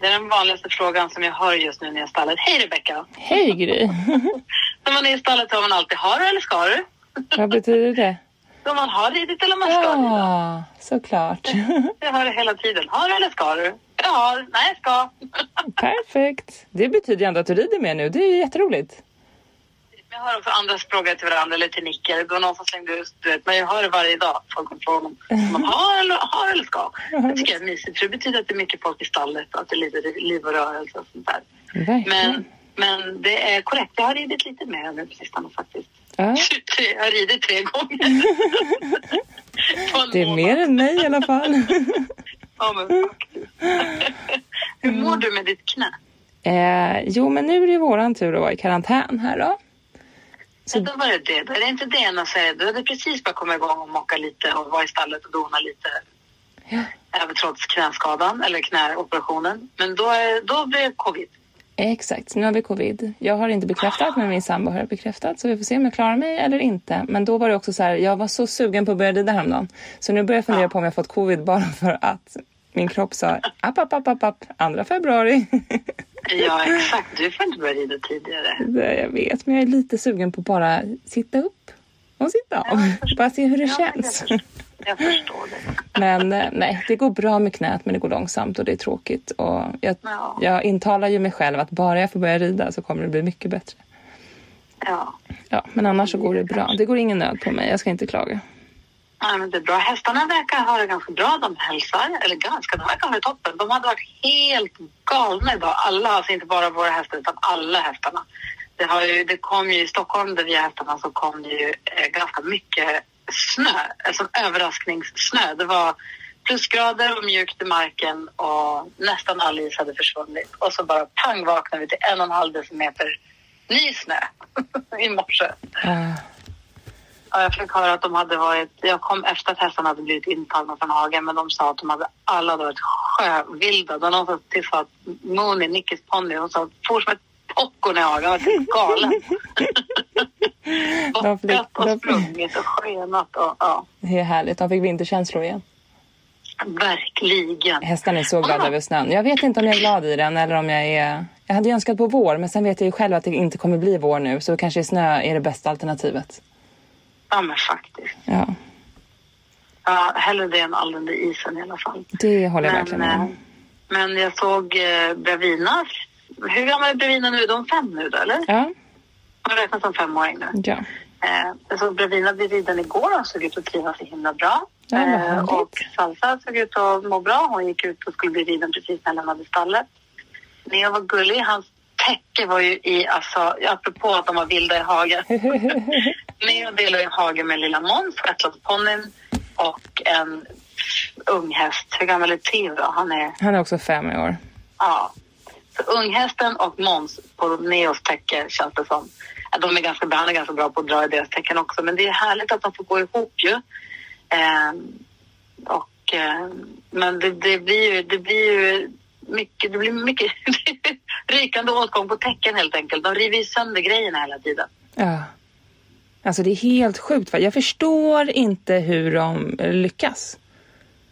Det är den vanligaste frågan som jag hör just nu när jag stallet. Hej Rebecka! Hej Gry! När man är i stallet har man alltid har du eller ska du? Vad betyder det? Då man har ridit eller man ska rida. Ja, såklart. Jag hör det hela tiden. Har du eller ska du? Jag har. Nej, jag ska. Perfekt. Det betyder ändå att du rider med nu. Det är ju jätteroligt. Jag hör också andra frågor till varandra eller till Nicke. Det var någon som slängde ut, du vet, men jag hör det varje dag. Folk frågar om man har eller, har eller ska. Det tycker jag är mysigt för det betyder att det är mycket folk i stallet och att det är lite liv och rörelse och sånt där. Verkligen. Men, men det är korrekt. Jag har ridit lite mer nu på sistone faktiskt. Ja, Jag har ridit tre gånger. Det är mer än mig i alla fall. Ja, men faktiskt. Hur mår du med ditt knä? Eh, jo, men nu är det våran tur att vara i karantän här då. Så... Då var det det. Då är det inte det ena säger. Du hade precis bara kommit igång och mocka lite och vara i stallet och dona lite. Ja. Även trots knäskadan eller knäoperationen. Men då, är, då blir det covid. Exakt, nu har vi covid. Jag har inte bekräftat, men min sambo har bekräftat. Så vi får se om jag klarar mig eller inte. Men då var det också så här, jag var så sugen på att börja rida häromdagen. Så nu börjar jag fundera på om jag fått covid bara för att min kropp sa app, app, app, app, app, andra februari. Ja, exakt. Du får inte börja rida tidigare. Det jag vet, men jag är lite sugen på att bara sitta upp och sitta av. Bara se hur det Ja, känns. Jag, jag förstår det. Men eh, nej, det går bra med knät, men det går långsamt och det är tråkigt. Och jag, Ja. jag intalar ju mig själv att bara jag får börja rida så kommer det bli mycket bättre. Ja. Ja, men annars så går det bra. Det går ingen nöd på mig. Jag ska inte klaga. Ja, men det är bra. Hästarna verkar ha det ganska bra. De hälsar. Eller ganska, de verkar ha det toppen. De hade varit helt galna idag. Alla, alltså inte bara våra hästar utan alla hästarna. Det, har ju, det kom ju i Stockholm där vi har hästarna så kom det ju eh, ganska mycket snö. Alltså överraskningssnö. Det var plusgrader och mjukt i marken och nästan all is hade försvunnit. Och så bara pang vaknade vi till en och en halv decimeter ny snö i morse. Ah, Ja, jag fick höra att de hade varit... Jag kom efter att hästarna hade blivit intagna från hagen men de sa att de hade alla varit sjövilda. Var någon som sa att Mooney, Nickis ponny, hon sa for som ett popcorn i hagen. Jag helt galen. De Bockat och de- sprungit och skenat och ja, det är härligt. De fick vinterkänslor igen. verkligen. Hästarna är så glada Ah. över snön. Jag vet inte om jag är glad i den eller om jag är... Jag hade önskat på vår, men sen vet jag ju själv att det inte kommer bli vår nu. Så kanske snö är det bästa alternativet. Ja, men faktiskt. Ja, Ja, hellre det än all där isen i alla fall. det håller jag Men, verkligen med eh, om. men jag såg eh, Bravina. Hur gammal är Bravina nu? Är de fem nu då, eller? Ja, Hon räknas som femåring nu. ja. Eh, jag såg Bravina vid riden igår och såg ut att trivas så himla bra. Ja, eh, och Salsa såg ut att må bra. Hon gick ut och skulle bli riden precis när jag lämnade stallet. Neo var gullig. Hans täcke var ju i, alltså, apropå att de var vilda i hagen. Neo delade i hagen med lilla Måns, shetlandsponnyn och en ung häst. Hur gammal är Theo då? Han är, Han är också fem i år. ja. Så unghästen och Måns på Neos täcke känns det som. De är ganska, han är ganska bra på att dra i deras tecken också. Men det är härligt att de får gå ihop ju. Ehm, och, ehm, men det, det blir ju, det blir ju mycket, det blir mycket rykande åtgång på tecken helt enkelt. De river ju sönder grejerna hela tiden. Ja. Alltså det är helt sjukt. va? Jag förstår inte hur de lyckas.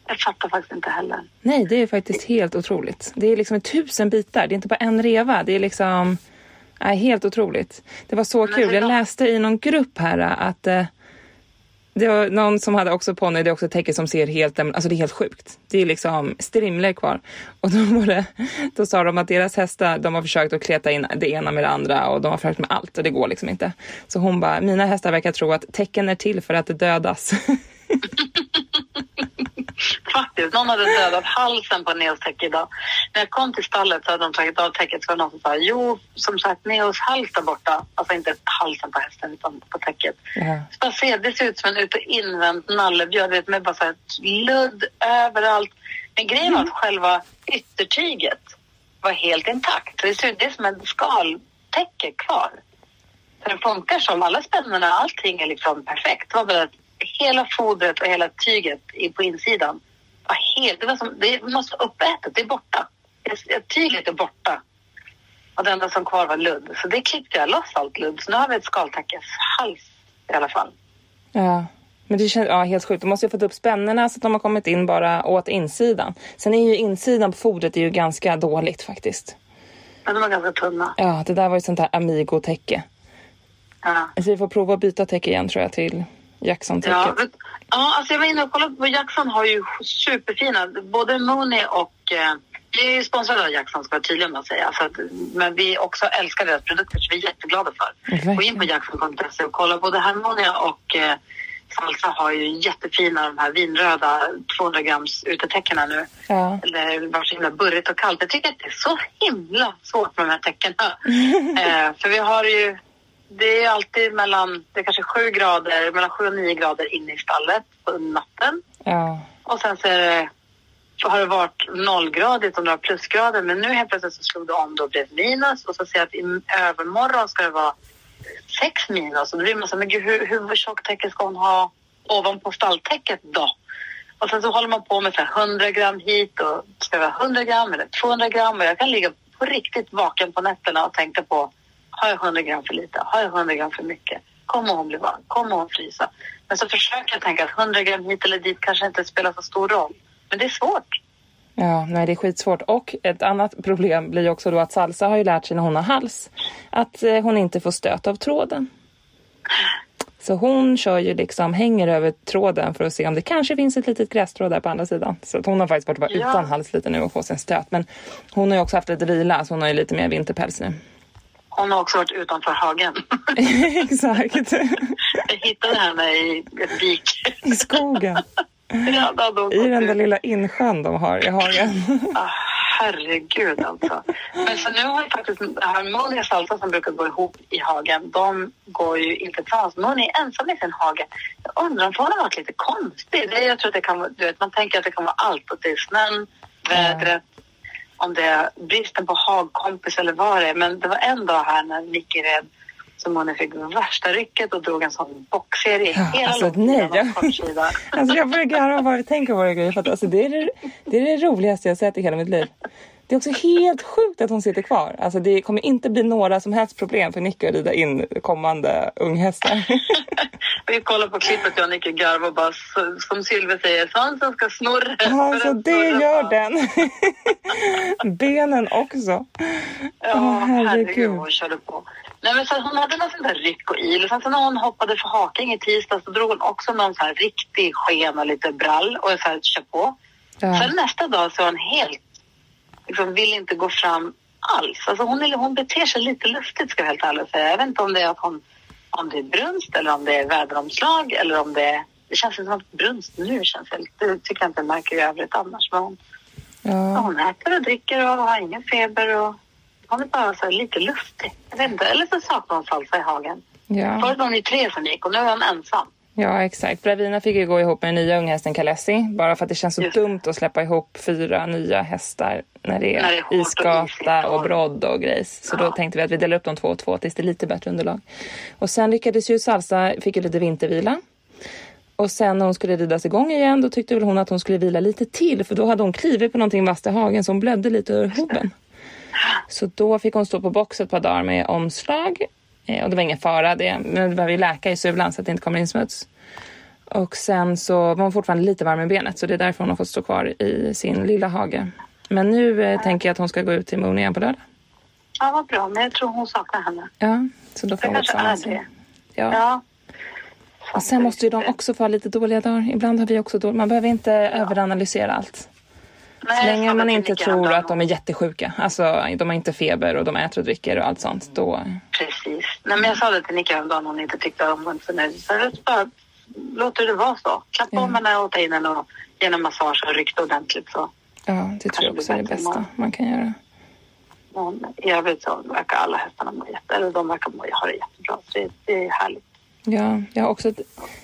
Jag fattar faktiskt inte heller. Nej, det är faktiskt helt otroligt. Det är liksom tusen bitar. Det är inte bara en reva. Det är liksom nej, helt otroligt. Det var så Men kul. Jag läste i någon grupp här att eh, det var någon som hade också ponny. Det är också ett täcke som ser helt, alltså det är helt sjukt. Det är liksom strimlor kvar. Och då, var det, då sa de att deras hästar, de har försökt att kleta in det ena med det andra och de har försökt med allt och det går liksom inte. Så hon bara, mina hästar verkar tro att tecken är till för att dödas. Faktiskt, någon hade dödat halsen på Neos täcke idag. När jag kom till stallet så hade de tagit av täcket så var det någon som sa jo, som sagt, Neos hals där borta. Alltså inte halsen på hästen utan på täcket. Ja. Så bara se, det ser ut som en ut och invänt nallebjörn, med bara så här ludd överallt. Men grejen var att själva yttertyget var helt intakt. Så det ser ut det är som en skaltäcke kvar. Så den funkar som alla spännena, allting är liksom perfekt. Det var bara att hela fodret och hela tyget på insidan var helt, det var som, det måste vara uppätet, det är borta. Tyget är borta. Och det enda som kvar var ludd. Så det klippte jag loss allt ludd. Så nu har vi ett skaltäckeshals i alla fall. Ja. Men det känns ja, helt sjukt. De måste ju ha fått upp spännena så att de har kommit in bara åt insidan. Sen är ju insidan på fodret är ju ganska dåligt faktiskt. Men de var ganska tunna. Ja, det där var ju sånt där Amigo-täcke. Ja. Så vi får prova att byta täcke igen tror jag till Jackson-täcket. Ja, ja, alltså jag var inne och kollade på Jackson har ju superfina, både Mooney och eh, vi är ju sponsrade av Jackson ska jag tydlig med att säga. Så att, men vi också älskar deras produkter så vi är jätteglada för. Gå in på jackson.se och kolla. Både Harmonia och eh, Salsa har ju jättefina de här vinröda 200 grams utetäckena nu. Ja. Eller var så himla burrigt och kallt. Jag tycker att det är så himla svårt med de här täckena. eh, för vi har ju det är alltid mellan, det är kanske sju grader, mellan sju och nio grader inne i stallet på natten. ja. Och sen så är det, så har det varit nollgradigt och några plusgrader. Men nu helt plötsligt så slog det om då blev minus. Och så ser jag att i övermorgon ska det vara sex minus. Och då blir man så men gud hur, hur tjockt täcke ska hon ha ovanpå stalltäcket då? Och sen så håller man på med så här 100 gram hit och ska det vara 100 gram eller 200 gram. Och jag kan ligga på riktigt vaken på nätterna och tänka på har jag 100 gram för lite? Har jag 100 gram för mycket? Kommer hon bli varm? Kommer hon frysa? Men så försöker jag tänka att 100 gram hit eller dit kanske inte spelar så stor roll. Men det är svårt. Ja, nej det är skitsvårt. Och ett annat problem blir också då att Salsa har ju lärt sig när hon har hals att eh, hon inte får stöt av tråden. Så hon kör ju liksom, hänger över tråden för att se om det kanske finns ett litet grässtrå där på andra sidan. Så hon har faktiskt fått vara Ja. utan hals lite nu och få sig en stöt. Men hon har ju också haft lite vila så hon har ju lite mer vinterpäls nu. Hon har också varit utanför hagen. Exakt. jag hittade henne i ett dike. I skogen. ja, I den där ut. lilla insjön de har i hagen. Ah, herregud alltså. Men så nu har ju faktiskt Harmonia och Salsa som brukar gå ihop i hagen, de går ju inte tillsammans. Men hon är ensam i sin hage. Jag undrar om hon har varit lite konstig. Det, jag tror att det kan du vet, man tänker att det kan vara allt. Att det är snön, vädret, om det är bristen på hagkompis eller vad det är. Men det var en dag här när Nicky red som hon fick värsta rycket och drog en sån boxserie Ja, hela alltså, nej, jag-. Alltså jag börjar garva bara vi tänker på det grejer. För att, alltså, det, är det, det är det roligaste jag sett i hela mitt liv. Det är också helt sjukt att hon sitter kvar. Alltså det kommer inte bli några som helst problem för Nicky att rida in kommande unghästar. Vi kollar på klippet jag och Nicky garvar och bara som Sylvia säger, svansen ska snurra. Alltså det snurra gör den. Benen också. Ja, Åh, herregud. herregud hon körde på. Nej, men så hon hade någon sån där ryck och il. Sen så när hon hoppade för haking i tisdags så drog hon också någon sån här riktig sken och lite brall och så här kör på. Ja. Sen nästa dag så är hon helt, liksom vill inte gå fram alls. Alltså hon, är, hon beter sig lite lustigt ska jag helt ärligt säga. Jag vet inte om det är att hon, om det är brunst eller om det är väderomslag eller om det är, det känns inte som att brunst nu känns det, det tycker jag inte märker i övrigt annars. Men hon, ja, hon äter och dricker och har ingen feber och hon är bara så lite lustig. Jag vet inte, eller så saknar hon salsa i hagen. Ja. Förut var ju tre som gick och nu är hon ensam. Ja, exakt. Bravina fick ju gå ihop med den nya unghästen Kalessi. Bara för att det känns så Just dumt att släppa ihop fyra nya hästar när det är, När det är isgata och och- brodd och grejs. Så då Ja. tänkte vi att vi delar upp de två och två tills det är lite bättre underlag. Och sen lyckades ju Salsa, fick ju lite vintervila. Och sen när hon skulle ridas igång igen då tyckte väl hon att hon skulle vila lite till för då hade hon klivit på någonting vasst i hagen så hon blödde lite ur hoven. Så då fick hon stå på box ett par dagar med omslag. Eh, Och det var ingen fara det, men det behöver ju läka i sulan så att det inte kommer in smuts. Och sen så var hon fortfarande lite varm i benet så det är därför hon har fått stå kvar i sin lilla hage. Men nu eh, tänker jag att hon ska gå ut till Moon igen på lördag. Ja, vad bra. Men jag tror hon saknar henne. Ja, så då får hon är tillsammans. det. Ja. Ja. Och sen måste ju de också få ha lite dåliga dagar. Ibland har vi också dåliga. Man behöver inte överanalysera allt. Nej, Så länge man inte tror att de är jättesjuka. Alltså de har inte feber och de äter och dricker och allt sånt. Då... Precis. Nej, men jag sa det till Nicky häromdagen hon inte tyckte om hon så. Så bara låter det vara så. Klappa om henne och ta in henne och ge henne massage och rykta ordentligt. Så. Ja, det tror jag också är det bästa man kan göra. Men I övrigt så verkar alla hästarna må jätte, eller de verkar må, ha det jättebra. Så det, det är härligt. Ja, jag har också ett,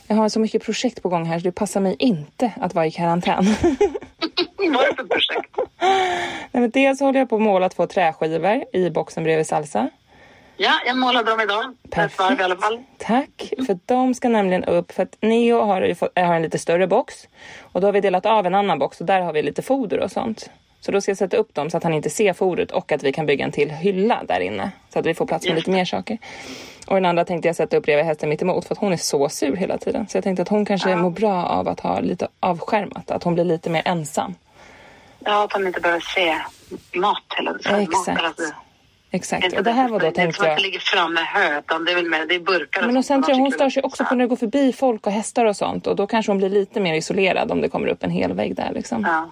jag har så mycket projekt på gång här så det passar mig inte att vara i karantän. Vad är det för projekt? Nej, men dels håller jag på att måla två träskivor i boxen bredvid salsa. Ja, jag målade dem idag. Fall. Tack, för de ska nämligen upp. För att Neo har, fått, har en lite större box och då har vi delat av en annan box och där har vi lite foder och sånt. Så då ska jag sätta upp dem så att han inte ser fodret och att vi kan bygga en till hylla där inne så att vi får plats med lite mer saker. Och den andra tänkte jag sätta upp bredvid hästen mitt emot för att hon är så sur hela tiden. Så jag tänkte att hon kanske mår bra av att ha lite avskärmat, att hon blir lite mer ensam. Ja, att han inte behöver se mat hela tiden. Exakt. Mat, Exakt, och det här var då tänkte som att jag. det ligger framme hö, utan det är väl mer, det är burkar. Men och sen tror jag hon stör sig också på när det går förbi folk och hästar och sånt och då kanske hon blir lite mer isolerad om det kommer upp en hel vägg där liksom. Ja.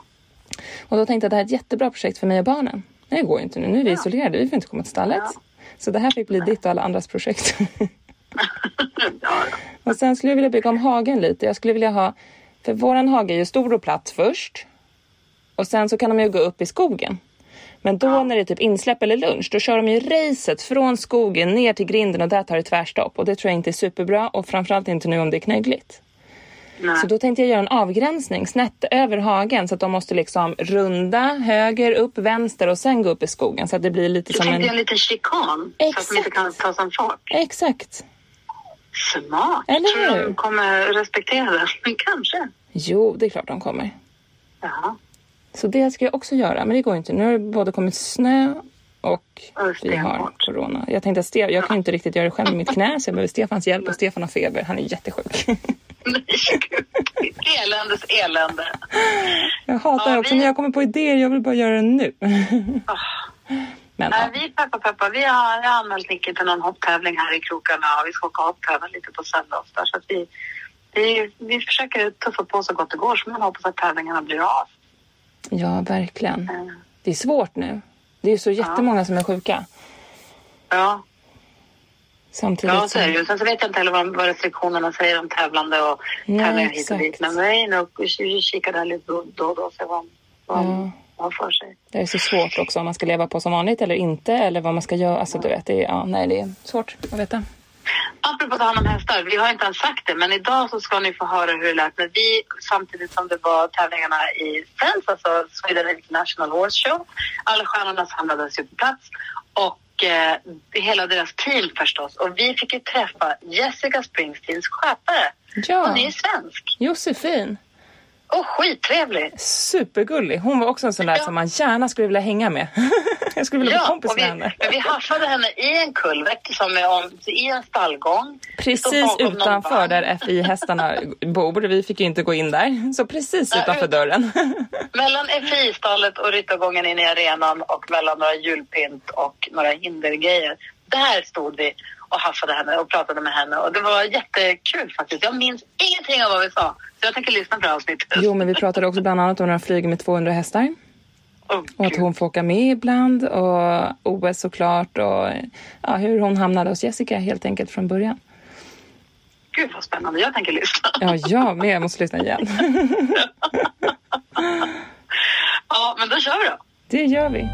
Och då tänkte jag att det här är ett jättebra projekt för mig och barnen. Nej, det går ju inte nu. Nu är vi isolerade. Vi får inte komma till stallet. Ja. Så det här fick bli ditt och alla andras projekt. ja. och sen skulle jag vilja bygga om hagen lite. Jag skulle vilja ha, för våran hage är ju stor och platt först. Och sen så kan de ju gå upp i skogen. Men då när det är typ insläpp eller lunch, då kör de ju racet från skogen ner till grinden och där tar det tvärstopp. Och det tror jag inte är superbra och framförallt inte nu om det är knöggligt. Nej. Så då tänkte jag göra en avgränsning snett över hagen så att de måste liksom runda höger, upp, vänster och sen gå upp i skogen så att det blir lite Du som en... en liten chikan så att de inte kan ta sig fart. Exakt. Smart. Eller Tror du hur? de kommer respektera det? Men kanske. Jo, det är klart de kommer. Ja. Så det ska jag också göra, men det går inte. Nu har det både kommit snö och vi har corona. Jag tänkte att Stefan, jag kan inte riktigt göra det själv med mitt knä så jag behöver Stefans hjälp och Stefan har feber. Han är jättesjuk. Eländes elände. Jag hatar Ja, det också vi- när jag kommer på idéer. Jag vill bara göra det nu. Men Nej, ja. vi peppar peppar. Vi har, anmält Nicke till någon hopptävling här i krokarna och vi ska åka hopptävla lite på söndag också. Så vi, vi, vi försöker tuffa på så gott det går så man hoppas att tävlingarna blir av. ja, verkligen. Eh, Det är svårt nu. Det är ju så jättemånga som är sjuka. Ja, Samtidigt ja så är det ju. Sen så vet jag inte heller vad, vad restriktionerna säger om tävlande och tävlingar hit och dit. Men vi är inne och kikar där lite då och då och ser vad vad Ja. har för sig. Det är så svårt också om man ska leva på som vanligt eller inte eller vad man ska göra. Alltså du vet, det är, ja, nej, det är svårt att veta. Apropå att ta hand om hästar, vi har inte ens sagt det, men idag så ska ni få höra hur det lät när vi, samtidigt som det var tävlingarna i Friends, alltså Sweden International Horse Show, alla stjärnorna samlades ju på plats och eh, hela deras team förstås. Och vi fick ju träffa Jessica Springsteens skötare. Ja, Hon är ju svensk Josefin. Och skittrevlig. Supergullig. Hon var också en sån där Ja. som man gärna skulle vilja hänga med. Jag skulle vilja vara kompis och vi, med henne. men vi haffade henne i en kulvert som är om, i en stallgång. Precis utanför där FI-hästarna bor. Vi fick ju inte gå in där. Så precis Nej, utanför ut- dörren. Mellan FI-stallet och ryttargången in i arenan och mellan några julpynt och några hindergrejer. Där stod vi och haffade henne och pratade med henne och det var jättekul faktiskt. Jag minns ingenting av vad vi sa. Så jag tänker lyssna på det här avsnittet. Jo, men vi pratade också bland annat om när de flyger med 200 hästar. Åh, Och att hon får åka med ibland och OS såklart och ja, hur hon hamnade hos Jessica helt enkelt från början. Gud vad spännande. Jag tänker lyssna. Ja, jag med. Jag måste lyssna igen. Ja, men då kör vi då. Det gör vi.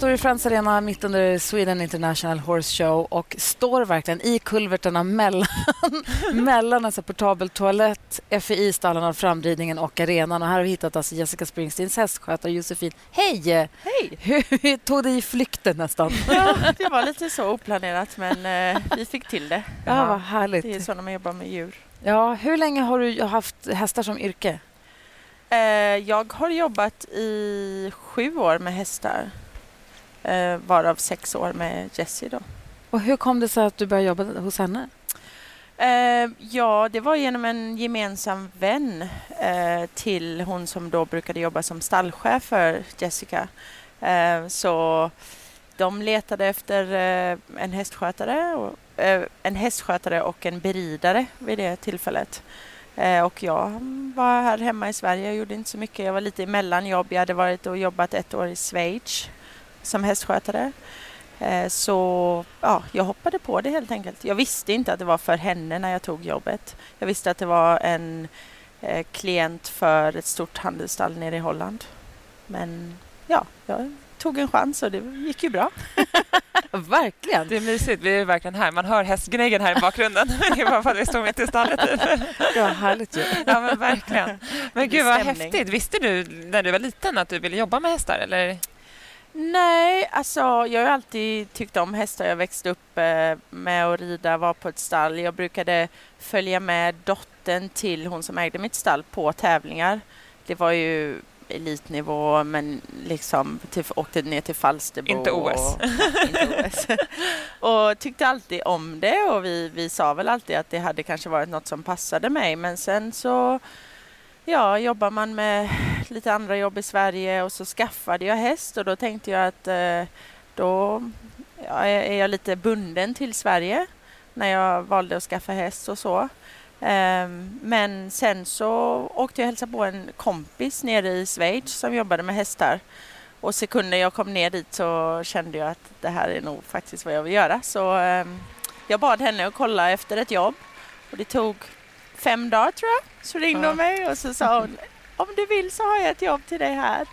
Står i Friends Arena mitt under Sweden International Horse Show och står verkligen i kulverterna mellan, mellan en så här portabel toalett, FI-stallarna, framridningen och arenan. Och här har vi hittat alltså Jessica Springsteens hästskötare Josefin. Hej! Hej! Hur tog det i flykten nästan? Ja, det var lite så oplanerat, men eh, vi fick till det. Ja, vad Det är härligt. så när man jobbar med djur. Ja, hur länge har du haft hästar som yrke? Eh, jag har jobbat i sju år med hästar, eh, varav sex år med Jessie. Då. Och hur kom det sig att du började jobba hos henne? Eh, ja, det var genom en gemensam vän eh, till hon som då brukade jobba som stallchef för Jessica. Eh, så de letade efter eh, en hästskötare och, eh, en hästskötare och en beridare vid det tillfället. Eh, och jag var här hemma i Sverige och gjorde inte så mycket. Jag var lite emellan jobb. Jag hade varit och jobbat ett år i Schweiz som hästskötare. Eh, Så ja, jag hoppade på det helt enkelt. Jag visste inte att det var för henne när jag tog jobbet. Jag visste att det var en eh, klient för ett stort handelsstall nere i Holland. Men ja, jag tog en chans och det gick ju bra. Verkligen. Det är mysigt. Vi är verkligen här. Man hör hästgnäggen här i bakgrunden. det är bara för att vi står mitt i stallet. Det var härligt ju. Ja, men verkligen. Men gud vad häftigt. Visste du när du var liten att du ville jobba med hästar? Eller? Nej, alltså jag har alltid tyckt om hästar. Jag växte upp eh, med att rida, var på ett stall. Jag brukade följa med dottern till hon som ägde mitt stall på tävlingar. Det var ju elitnivå men liksom till, åkte ner till Falsterbo. Inte OS. Och, inte OS. och tyckte alltid om det och vi, vi sa väl alltid att det hade kanske varit något som passade mig men sen så ja, jobbar man med lite andra jobb i Sverige och så skaffade jag häst och då tänkte jag att eh, då är jag lite bunden till Sverige när jag valde att skaffa häst och så. Ehm, men sen så åkte jag och hälsade på en kompis nere i Schweiz som jobbade med hästar. Och sekunder jag kom ner dit så kände jag att det här är nog faktiskt vad jag vill göra. Så ehm, jag bad henne att kolla efter ett jobb och det tog fem dagar tror jag. Så ringde hon mig och så sa hon om du vill så har jag ett jobb till dig här.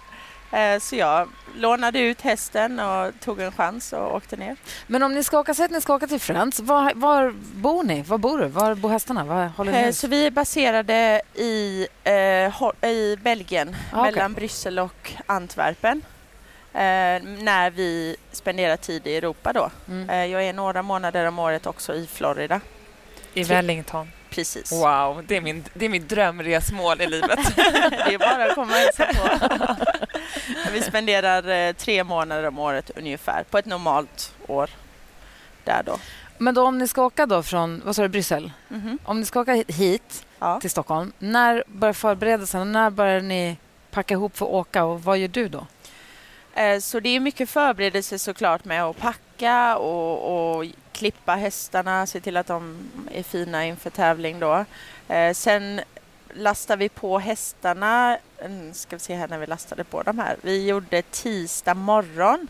Eh, Så jag lånade ut hästen och tog en chans och åkte ner. Men om ni ska åka, säg att ni ska åka till Friends. Var, var bor ni? Var bor du? Var bor hästarna? Var håller ni Eh? Så vi är baserade i, eh, i Belgien, Ah, mellan Bryssel och Antwerpen. Eh, när vi spenderar tid i Europa då. Mm. Eh, jag är några månader om året också i Florida. I Wellington. Precis. Wow, det är, min, det är mitt drömresmål i livet. det är bara att komma och hälsa på. vi spenderar eh, tre månader om året ungefär, på ett normalt år. Där då. Men då om ni ska åka då från, vad sa du, Bryssel? Mhm. Om ni ska åka hit Ja. till Stockholm, när börjar förberedelserna? När börjar ni packa ihop för att åka och vad gör du då? Eh, Så det är mycket förberedelse såklart med att packa och, och klippa hästarna, se till att de är fina inför tävling då. Eh, Sen lastar vi på hästarna, mm, ska vi se här när vi lastade på de här. Vi gjorde tisdag morgon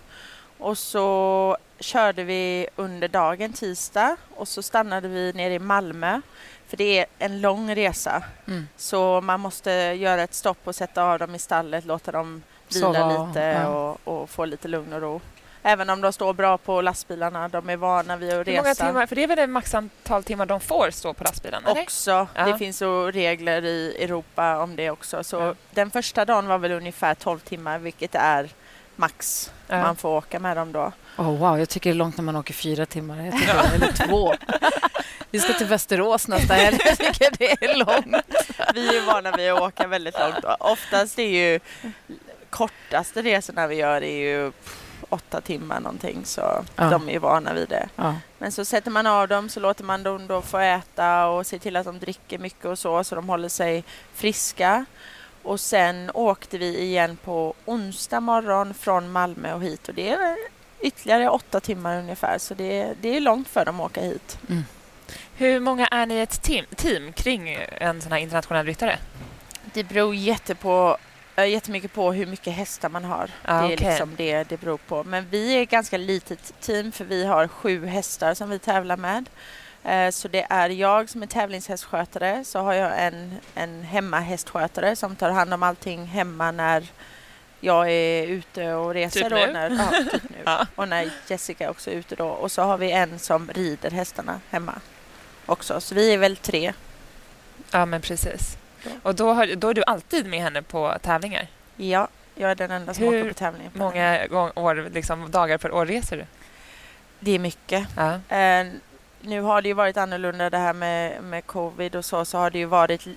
och så körde vi under dagen tisdag och så stannade vi nere i Malmö. För det är en lång resa. Mm. Så man måste göra ett stopp och sätta av dem i stallet, låta dem vila Sova, lite ja. och, och få lite lugn och ro. Även om de står bra på lastbilarna, de är vana vid att Hur många resa. timmar? För det är väl det maxantal timmar de får stå på lastbilen? eller? Också. Ja. Det finns så regler i Europa om det också. Så Ja. Den första dagen var väl ungefär 12 timmar, vilket är max Ja. man får åka med dem då. Oh, wow, jag tycker det är långt när man åker fyra timmar. Jag tycker, Eller två. Vi ska till Västerås nästa helg. Jag tycker det är långt. Vi är vana vid att åka väldigt långt. Oftast är ju kortaste resorna vi gör är ju pff, åtta timmar någonting så Ja. de är ju vana vid det. Ja. Men så sätter man av dem så låter man dem då få äta och se till att de dricker mycket och så så de håller sig friska. Och sen åkte vi igen på onsdag morgon från Malmö och hit och det är ytterligare åtta timmar ungefär så det, det är långt för dem att åka hit. Hur många är ni i ett team, team kring en sån här internationell ryttare? Det beror jättepå, äh, jättemycket på hur mycket hästar man har. Ah, det är okej. liksom det det beror på. Men vi är ett ganska litet team för vi har sju hästar som vi tävlar med. Eh, Så det är jag som är tävlingshästskötare, så har jag en, en hemmahästskötare som tar hand om allting hemma när jag är ute och reser. Typ då, nu? När, ja, typ nu. Ja. Och när Jessica också är ute då. Och så har vi en som rider hästarna hemma också. Så vi är väl tre. Ja, men precis. Och då, har, då är du alltid med henne på tävlingar? Ja, jag är den enda som Hur åker på tävling. många gång, år, liksom, dagar per år reser du? Det är mycket. Ja. Eh, nu har det ju varit annorlunda det här med, med covid och så, så har det ju varit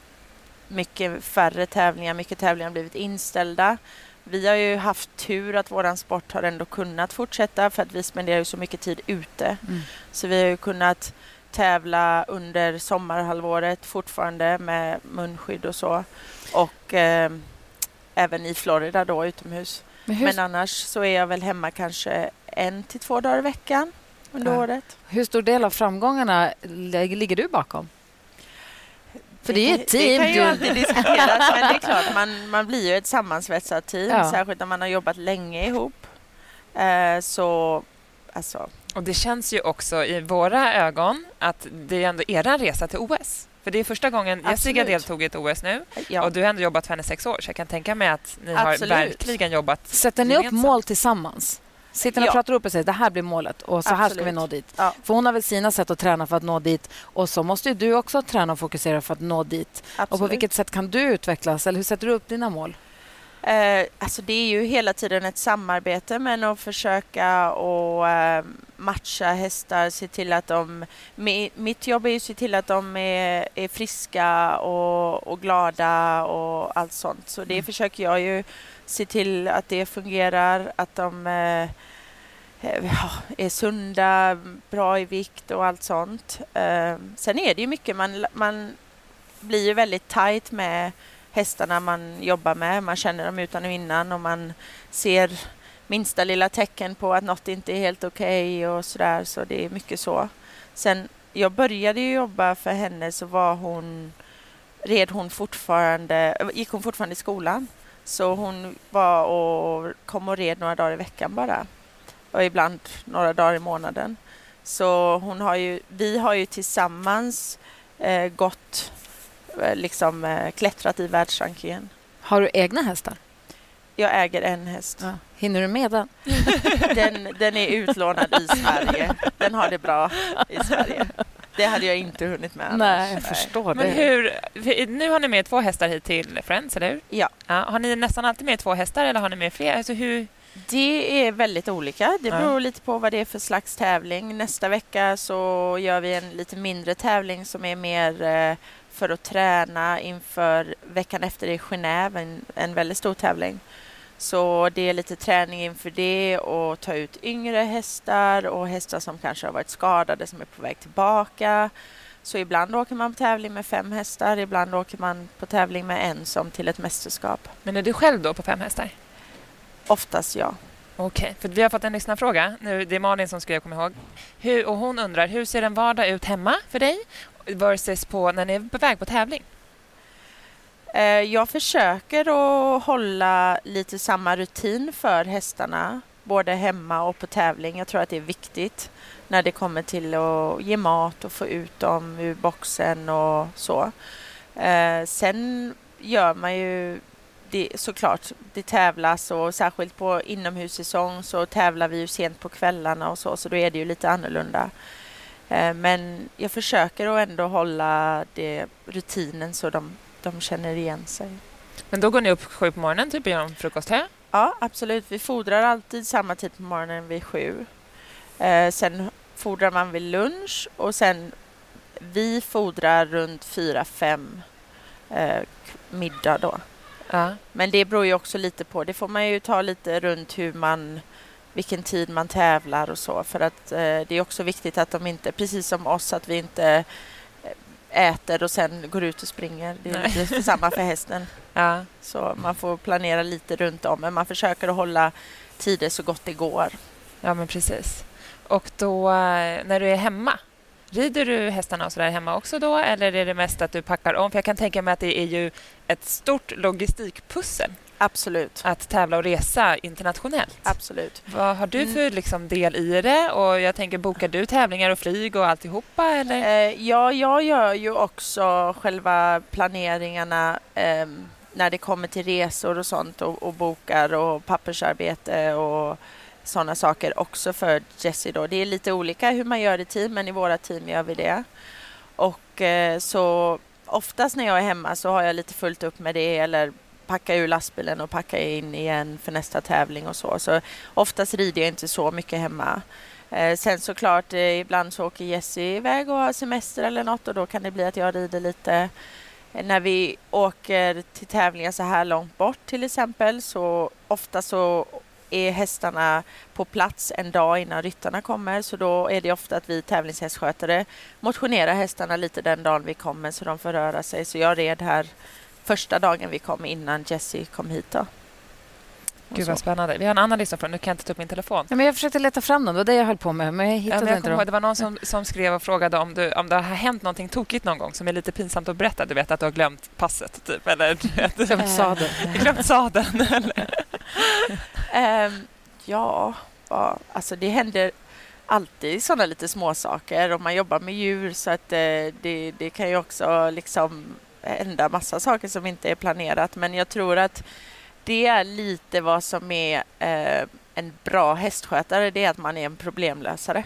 mycket färre tävlingar, mycket tävlingar har blivit inställda. Vi har ju haft tur att våran sport har ändå kunnat fortsätta för att vi spenderar ju så mycket tid ute. Mm. Så vi har ju kunnat tävla under sommarhalvåret fortfarande med munskydd och så. Och eh, även i Florida då utomhus. Men hur, Men annars så är jag väl hemma kanske en till två dagar i veckan under Ja. året. hur stor del av framgångarna ligger du bakom? För det är ju ett team. Det kan ju alltid diskuteras, men det är klart, man, man blir ju ett sammansvetsat team, Ja. särskilt när man har jobbat länge ihop. Eh, så, alltså, Och det känns ju också i våra ögon att det är ändå er resa till OS. För det är första gången Jessica Absolut. deltog i ett OS nu Ja. och du har ändå jobbat för henne sex år så jag kan tänka mig att ni Absolut. har verkligen jobbat Sätter ni upp gemensamt. mål tillsammans? Sitter ni och Ja. pratar upp och säger det här blir målet och så här ska vi Absolut. nå dit? Ja. För hon har väl sina sätt att träna för att nå dit och så måste ju du också träna och fokusera för att nå dit. Och på Absolut. vilket sätt kan du utvecklas eller hur sätter du upp dina mål? Eh, alltså det är ju hela tiden ett samarbete men att försöka och eh, matcha hästar, se till att de... mi- Mitt jobb är ju att se till att de är, är friska och, och glada och allt sånt. Så det försöker jag ju se till att det fungerar, att de eh, eh, är sunda, bra i vikt och allt sånt. Eh, sen är det ju mycket, man, man blir ju väldigt tajt med hästarna man jobbar med. Man känner dem utan och innan och man ser minsta lilla tecken på att något inte är helt okej och sådär. Så det är mycket så. Sen jag började jobba för henne så var hon red hon fortfarande, eh, gick hon fortfarande i skolan. Så hon var och kom och red några dagar i veckan bara. Och ibland några dagar i månaden. Så hon har ju, vi har ju tillsammans eh, gått, liksom eh, klättrat i världsrankingen. Har du egna hästar? Jag äger en häst. Ja. Hinner du med den? Den, den är utlånad i Sverige. Den har det bra i Sverige. Det hade jag inte hunnit med annars. Nej, jag förstår Men det. hur, nu har ni med två hästar hit till Friends, eller hur? Ja. Ja, har ni nästan alltid med två hästar eller har ni med fler? Alltså hur, Det är väldigt olika. Det Ja. beror lite på vad det är för slags tävling. Nästa vecka så gör vi en lite mindre tävling som är mer eh, för att träna inför veckan efter i Genève, en, en väldigt stor tävling. Så det är lite träning inför det och ta ut yngre hästar och hästar som kanske har varit skadade som är på väg tillbaka. Så ibland åker man på tävling med fem hästar, ibland åker man på tävling med en som till ett mästerskap. men är du själv då på fem hästar? Oftast ja. Okej, för vi har fått en lyssnarfråga. Nu, det är Malin som skrev, kom ihåg. Hur, och hon undrar, hur ser en vardag ut hemma för dig versus på när ni är på väg på tävling? Eh, jag försöker att hålla lite samma rutin för hästarna, både hemma och på tävling. Jag tror att det är viktigt när det kommer till att ge mat och få ut dem ur boxen och så. Eh, sen gör man ju det, såklart, det tävlas och särskilt på inomhussäsong så tävlar vi ju sent på kvällarna och så, så då är det ju lite annorlunda. Eh, Men jag försöker att ändå hålla det rutinen så de de känner igen sig. Men då går ni upp sju på morgonen, typ genom frukosthö? Ja, absolut. Vi fodrar alltid samma tid på morgonen vid sju. Eh, sen fodrar man vid lunch och sen vi fodrar runt fyra, fem eh, middag då. Ja. Men det beror ju också lite på. Det får man ju ta lite runt hur man vilken tid man tävlar och så för att eh, det är också viktigt att de inte, precis som oss, att vi inte eh, äter och sen går ut och springer. Det är Nej. lite samma för hästen. ja. Så man får planera lite runt om, men man försöker att hålla tider så gott det går. Ja, men precis. Och då, eh, när du är hemma, rider du hästarna och så där hemma också då? Eller är det mest att du packar om? För jag kan tänka mig att det är ju ett stort logistikpussel Absolut. att tävla och resa internationellt. Absolut. Vad har du för liksom, del i det? Och jag tänker, bokar du tävlingar och flyg och alltihopa? Eller? Eh, ja, jag gör ju också själva planeringarna eh, när det kommer till resor och sånt och, och bokar och pappersarbete och sådana saker också för Jessie. Då. Det är lite olika hur man gör i team, men i våra team gör vi det. Och eh, så oftast när jag är hemma så har jag lite fullt upp med det eller packa ur lastbilen och packa in igen för nästa tävling och så. Så oftast rider jag inte så mycket hemma. Eh, sen såklart, eh, ibland så åker Jessie iväg och har semester eller något och då kan det bli att jag rider lite. Eh, när vi åker till tävlingar så här långt bort till exempel så ofta så är hästarna på plats en dag innan ryttarna kommer så då är det ofta att vi tävlingshästskötare motionerar hästarna lite den dagen vi kommer så de får röra sig. Så jag red här första dagen vi kom innan Jessie kom hit. Då. Gud vad spännande. Vi har en annan lista från, nu kan jag inte ta upp min telefon. Ja, men jag försökte leta fram dem, det var det jag höll på med, men jag Ja, hittade men jag inte dem. det var någon som, som skrev och frågade om, du, om det har hänt någonting tokigt någon gång som är lite pinsamt att berätta. Du vet att du har glömt passet, typ. Eller Glömt sadeln. glömt sadeln. Eller? Ehm, ja, alltså det händer alltid sådana lite småsaker och man jobbar med djur så att eh, det, det kan ju också liksom hända massa saker som inte är planerat. Men jag tror att det är lite vad som är eh, en bra hästskötare, det är att man är en problemlösare.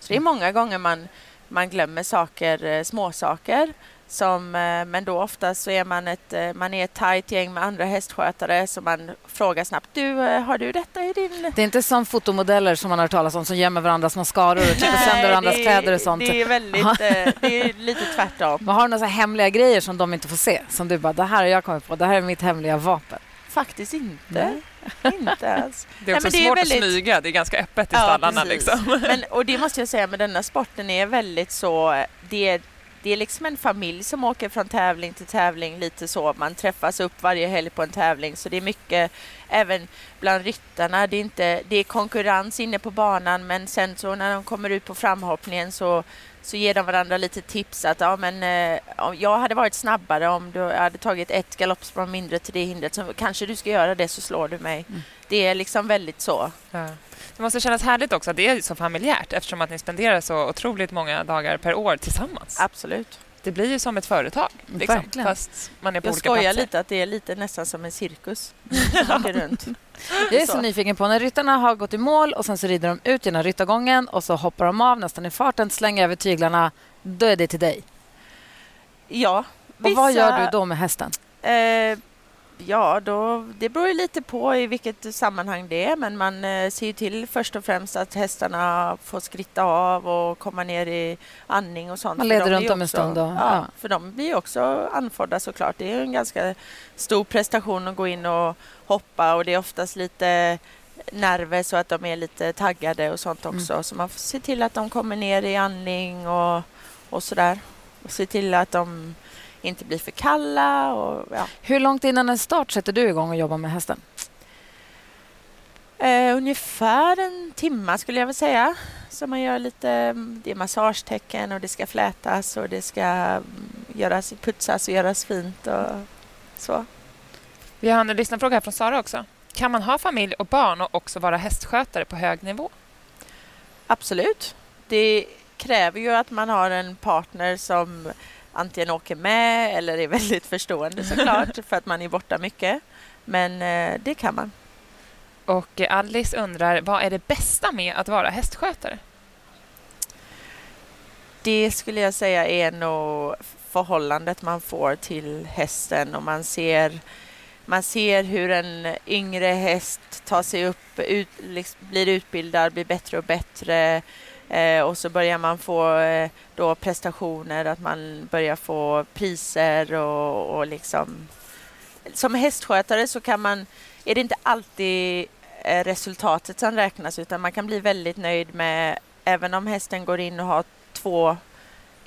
Så det är många gånger man, man glömmer saker, eh, småsaker som, eh, men då oftast så är man ett, eh, man är ett tajt gäng med andra hästskötare så man frågar snabbt. Du, eh, har du detta i din... Det är inte som fotomodeller som man har hört talas om som gömmer varandras mascaror och klipper sönder varandras kläder och sånt. Det är, väldigt, det är lite tvärtom. Man har några hemliga grejer som de inte får se. Som du bara, det här har jag kommit på. Det här är mitt hemliga vapen. Faktiskt inte. inte alls. Det är också Nej, det svårt är väldigt... att smyga. Det är ganska öppet i stallarna. Ja, liksom. men, och det måste jag säga med denna sporten är väldigt så... Det är, det är liksom en familj som åker från tävling till tävling lite så. Man träffas upp varje helg på en tävling så det är mycket även bland ryttarna. Det är, inte, det är konkurrens inne på banan men sen så när de kommer ut på framhoppningen så, så ger de varandra lite tips att ja, men, eh, jag hade varit snabbare om du hade tagit ett galoppsprång mindre till det hindret så kanske du ska göra det så slår du mig. Mm. Det är liksom väldigt så. Ja. Det måste kännas härligt också att det är så familjärt eftersom att ni spenderar så otroligt många dagar per år tillsammans. Absolut. Det blir ju som ett företag. Liksom, fast man är på Jag olika skojar platser. lite att det är lite nästan som en cirkus. runt. Jag är så nyfiken på när ryttarna har gått i mål och sen så rider de ut genom ryttargången och så hoppar de av nästan i farten, slänger över tyglarna. Då är det till dig. Ja. Och vissa... vad gör du då med hästen? Eh, Ja, då, det beror ju lite på i vilket sammanhang det är men man eh, ser ju till först och främst att hästarna får skritta av och komma ner i andning och sånt. Man leder runt dem en stund. Då. Ja, ja, för de blir ju också anfodda såklart. Det är en ganska stor prestation att gå in och hoppa och det är oftast lite nerver så att de är lite taggade och sånt också. Mm. Så man får se till att de kommer ner i andning och, och sådär. Och se till att de inte blir för kalla. Och, ja. Hur långt innan en start sätter du igång och jobbar med hästen? Uh, ungefär en timme skulle jag vilja säga. Så man gör lite, det är massagetecken och det ska flätas och det ska mm, göras, putsas och göras fint och så. Vi har en lyssnarfråga här från Sara också. Kan man ha familj och barn och också vara hästskötare på hög nivå? Absolut. Det kräver ju att man har en partner som antingen åker med eller är väldigt förstående såklart för att man är borta mycket. Men eh, det kan man. Och Alice undrar, vad är det bästa med att vara hästskötare? Det skulle jag säga är nog förhållandet man får till hästen och man ser, man ser hur en yngre häst tar sig upp, ut, liksom, blir utbildad, blir bättre och bättre Eh, och så börjar man få eh, då prestationer, att man börjar få priser och, och liksom... Som hästskötare så kan man, är det inte alltid eh, resultatet som räknas utan man kan bli väldigt nöjd med, även om hästen går in och har två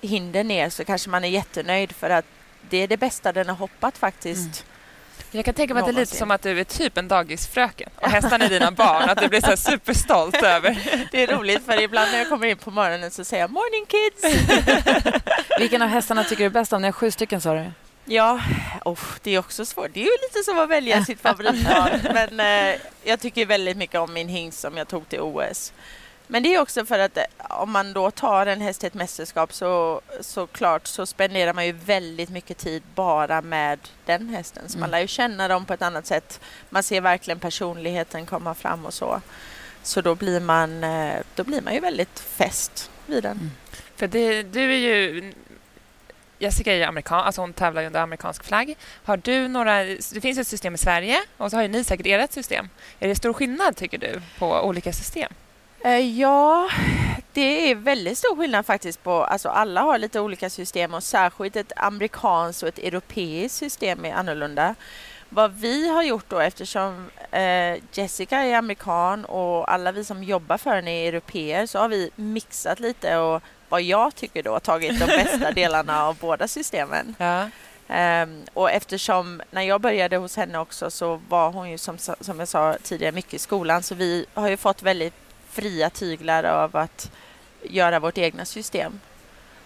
hinder ner så kanske man är jättenöjd för att det är det bästa den har hoppat faktiskt. Mm. Jag kan tänka mig att det är lite som att du är typ en dagisfröken och hästarna är dina barn. Att du blir så superstolt över. Det är roligt för ibland när jag kommer in på morgonen så säger jag morning kids. Vilken av hästarna tycker du bäst om? Ni har sju stycken sa du. Ja, oh, det är också svårt. Det är ju lite som att välja sitt favoritbarn. Men eh, jag tycker väldigt mycket om min hingst som jag tog till OS. Men det är också för att eh, om man då tar en häst till ett mästerskap så, så klart så spenderar man ju väldigt mycket tid bara med den hästen. Så mm. man lär ju känna dem på ett annat sätt. Man ser verkligen personligheten komma fram och så. Så då blir man, eh, då blir man ju väldigt fäst vid den. Mm. För det, du är ju Jessica är amerikan, alltså hon tävlar under amerikansk flagg. Har du några, det finns ett system i Sverige och så har ju ni säkert ert system. Är det stor skillnad tycker du på olika system? Eh, ja, det är väldigt stor skillnad faktiskt på, alltså alla har lite olika system och särskilt ett amerikanskt och ett europeiskt system är annorlunda. Vad vi har gjort då eftersom eh, Jessica är amerikan och alla vi som jobbar för henne är europeer så har vi mixat lite och vad jag tycker då tagit de bästa delarna av båda systemen. Ja. Um, och eftersom när jag började hos henne också så var hon ju som, som jag sa tidigare mycket i skolan så vi har ju fått väldigt fria tyglar av att göra vårt egna system.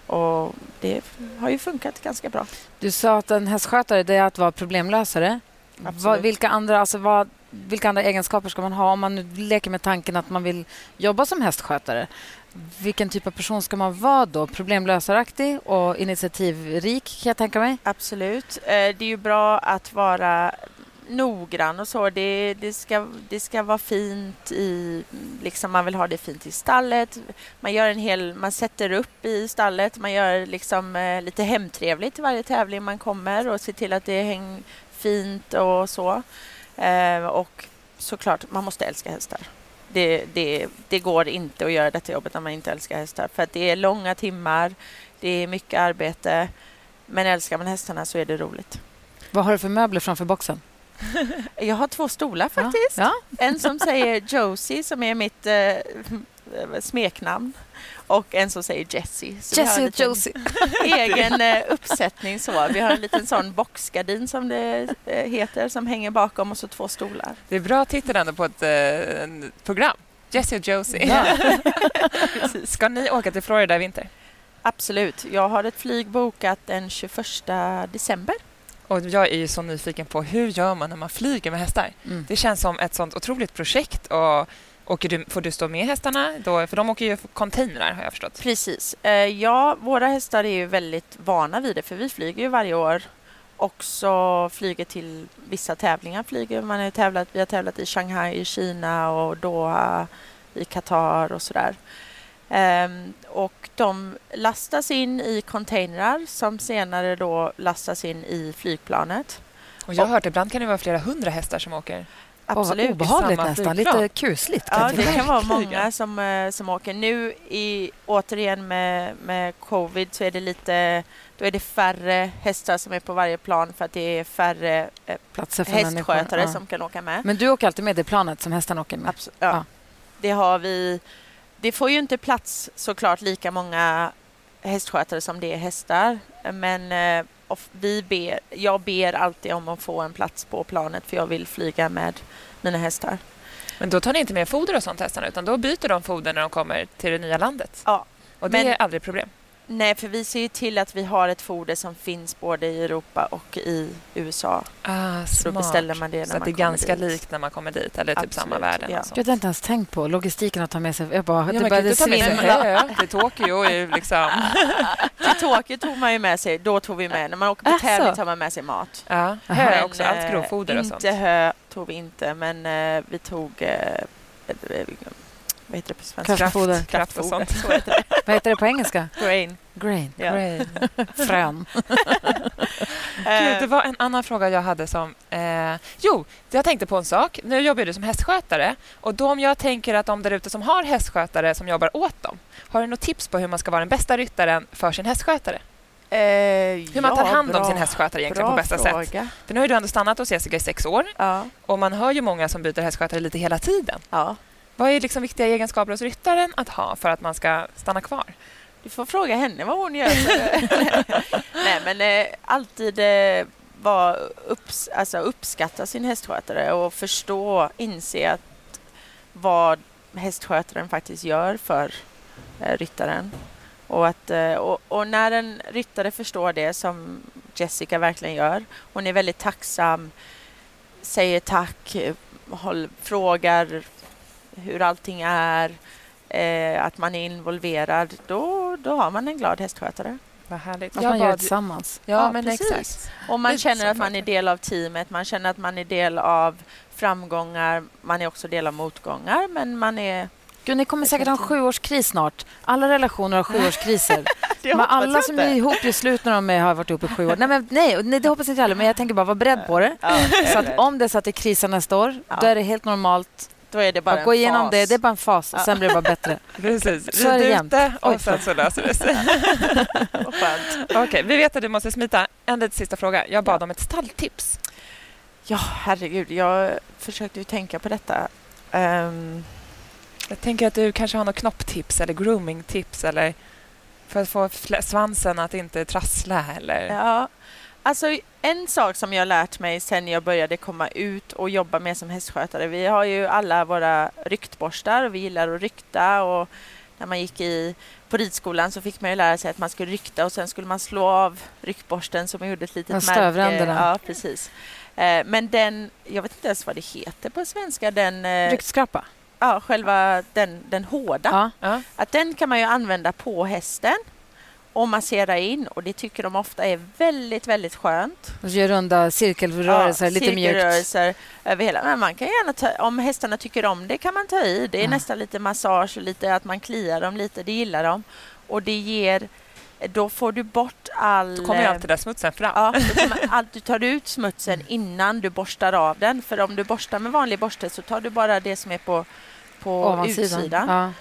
Och det har ju funkat ganska bra. Du sa att en hästskötare det är att vara problemlösare. Vad, vilka andra, alltså vad, vilka andra egenskaper ska man ha om man nu leker med tanken att man vill jobba som hästskötare? Vilken typ av person ska man vara då? Problemlösaraktig och initiativrik kan jag tänka mig. Absolut. Eh, Det är ju bra att vara noggrann och så. Det, det, ska, det ska vara fint i... Liksom man vill ha det fint i stallet. Man, gör en hel, man sätter upp i stallet. Man gör liksom eh, lite hemtrevligt i varje tävling man kommer och ser till att det hänger fint och så. Eh, och såklart, man måste älska hästar. Det, det, det går inte att göra detta jobbet när man inte älskar hästar. För att det är långa timmar, det är mycket arbete. Men älskar man hästarna så är det roligt. Vad har du för möbler framför boxen? Jag har två stolar faktiskt. Ja. En som säger Josie, som är mitt eh, smeknamn. Och en som säger Jessie. Jessie och Josie. egen eh, uppsättning. så. Vi har en liten sån boxgardin som det eh, heter som hänger bakom och så två stolar. Det är bra titel ändå på ett program. Jessie och Josie. Ska ni åka till Florida i vinter? Absolut. Jag har ett flyg bokat den 21 december. Och jag är ju så nyfiken på hur gör man när man flyger med hästar? Mm. Det känns som ett sånt otroligt projekt. Och åker du, får du stå med hästarna? Då, för de åker ju containrar har jag förstått. Precis. Eh, ja, våra hästar är ju väldigt vana vid det för vi flyger ju varje år. Också flyger till vissa tävlingar. Flyger. Man har tävlat, vi har tävlat i Shanghai i Kina och Doha i Qatar och sådär. Ehm, och de lastas in i containrar som senare då lastas in i flygplanet. Och jag har hört ibland kan det vara flera hundra hästar som åker. Absolut. obehagligt samma nästan. Lite kusligt. Ja, det kan vara många som, eh, som åker. Nu i, återigen med, med covid så är det lite då är det färre hästar som är på varje plan för att det är färre eh, Platser för hästskötare Ja. som kan åka med. Men du åker alltid med det planet som hästarna åker med? Abso- ja. Ja. Det har vi. Det får ju inte plats såklart lika många hästskötare som det är hästar. Men eh, vi ber, jag ber alltid om att få en plats på planet för jag vill flyga med mina hästar. Men då tar ni inte med foder och sånt hästarna utan då byter de foder när de kommer till det nya landet. Ja. Och det Men- är aldrig problem. Nej, för vi ser ju till att vi har ett foder som finns både i Europa och i USA. Ah, Så då beställer man det Så när att det är man kommer ganska dit. likt när man kommer dit, eller typ samma Absolut, värden. ja. och så. Jag hade inte ens tänkt på logistiken att ta med sig... Jag bara, Ja, det man började hö till Tokyo. Är ju liksom... Till Tokyo tog man ju med sig, då tog vi med, när man åker på Asså? tävling tar man med sig mat. ja, hö Men, också, allt eh, grovfoder och sånt. Inte hö tog vi inte, men eh, vi tog... Eh, eh, vad heter det på svenska? Kraftfoder. Kraft och sånt. Så heter det. Vad heter det på engelska? Grain. Grain. Ja. Great. Frön. Gud, det var en annan fråga jag hade som... Eh, jo, jag tänkte på en sak. Nu jobbar du som hästskötare. Och då om jag tänker att de där ute som har hästskötare som jobbar åt dem, har du något tips på hur man ska vara den bästa ryttaren för sin hästskötare? Eh, Hur man tar ja, hand om bra- sin hästskötare egentligen bra på bästa sätt? fråga. För nu har du ändå stannat hos Jessica i sex år Ja, och man hör ju många som byter hästskötare lite hela tiden. ja. Vad är liksom viktiga egenskaper hos ryttaren att ha för att man ska stanna kvar? Du får fråga henne vad hon gör. Nej, men eh, alltid eh, var upps, alltså uppskatta sin hästskötare och förstå, inse att vad hästskötaren faktiskt gör för eh, ryttaren. Och, att, eh, och, och när en ryttare förstår det, som Jessica verkligen gör, hon är väldigt tacksam, säger tack, eh, håll, frågar hur allting är, eh, att man är involverad, då, då har man en glad hästskötare. Vad härligt. Att man gör det tillsammans. Ja, Ja, men precis. exakt. Och man Lite känner att man är del av teamet, man känner att man är del av framgångar, man är också del av motgångar, men man är... Gud, ni kommer säkert ha en sjuårskris snart. Alla relationer har sjuårskriser. Men alla som inte. är ihop gör slut när de är- har varit ihop i sju år. Nej, men, nej, nej, det hoppas inte jag heller. Men jag tänker bara vara beredd på det. Ja, Så att om det är så att det krisar nästa år, Ja. då är det helt normalt då är det bara en gå igenom fas. det. Det är bara en fas och sen blir det bara bättre. Precis. Det Rid ute Oj, och sen så löser det sig. Okej, vi vet att du måste smita. En lite sista fråga. Jag bad om ett stalltips. Ja, herregud, jag försökte ju tänka på detta. Ehm, Jag tänker att du kanske har något knopptips eller groomingtips eller för att få svansen att inte trassla eller... Ja, alltså en sak som jag har lärt mig sen jag började komma ut och jobba med som hästskötare. Vi har ju alla våra ryktborstar och vi gillar att rykta och när man gick i, på ridskolan så fick man ju lära sig att man skulle rykta och sen skulle man slå av ryckborsten som gjorde ett litet märke. Ja, precis. Eh, men den, jag vet inte ens vad det heter på svenska, den, eh, Ryktskrapa. ja, själva den, den hårda. Ja. Att den kan man ju använda på hästen och massera in och det tycker de ofta är väldigt, väldigt skönt. Och gör runda cirkelrörelser, lite mjukt. cirkelrörelser över hela. Men man kan gärna ta, om hästarna tycker om det kan man ta i. Det är Ja. nästan lite massage, lite att man kliar dem lite, det gillar de. Och det ger, då får du bort all... Då kommer ju eh, alltid den där smutsen fram. Ja, allt, du tar ut smutsen innan du borstar av den. För om du borstar med vanlig borste så tar du bara det som är på, på Ovansidan. utsidan. Ja.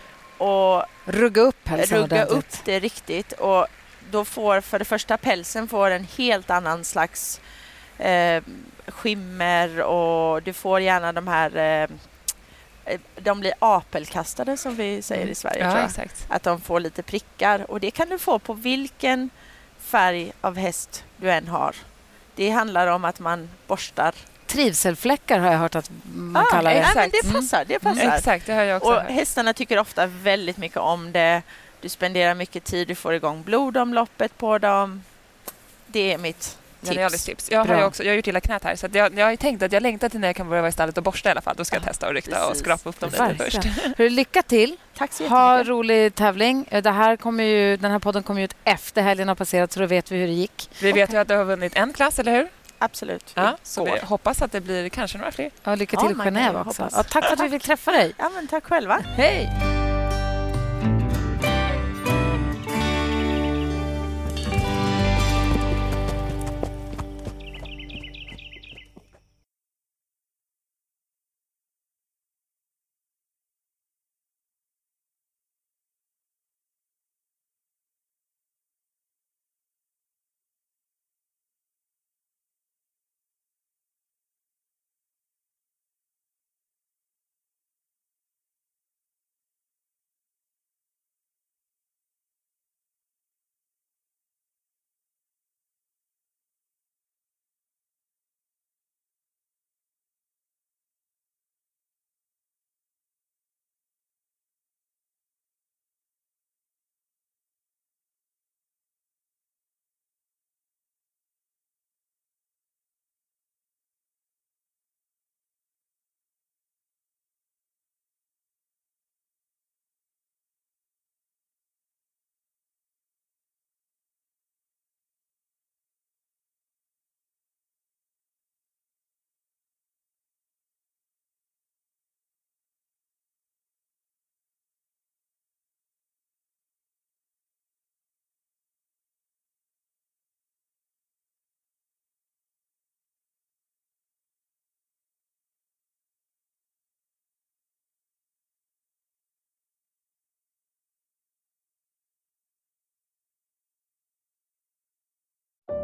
Och Rugga upp rugga ordentligt. upp det riktigt. Och då får för det första pälsen får en helt annan slags eh, skimmer och du får gärna de här eh, eh, de blir apelkastade som vi säger i Sverige. tror Ja, jag. exakt. Att de får lite prickar och det kan du få på vilken färg av häst du än har. Det handlar om att man borstar. Trivselfläckar har jag hört att man Ah, kallar det. ja, men Exakt. det passar. Det passar. Exakt, det har jag också Och hört. hästarna tycker ofta väldigt mycket om det. Du spenderar mycket tid, du får igång blodomloppet på dem. Det är mitt Genialiskt tips. tips. Jag har, också, jag har gjort illa knät här så att jag, jag har ju tänkt att jag längtar till när jag kan börja vara i stallet och borsta i alla fall. Då ska jag testa att rykta och precis. skrapa upp dem lite först. Hörru, Lycka till. Tack så Ha rolig tävling. Det här kommer ju, den här podden kommer ju ut efter helgen har passerat så då vet vi hur det gick. Vi vet ju att du har vunnit en klass, eller hur? Absolut. Ja, så vi hoppas att det blir kanske några fler. Ja, lycka till i Genève också. Ja, tack för att vi fick träffa dig. Ja, men tack själva. Hej!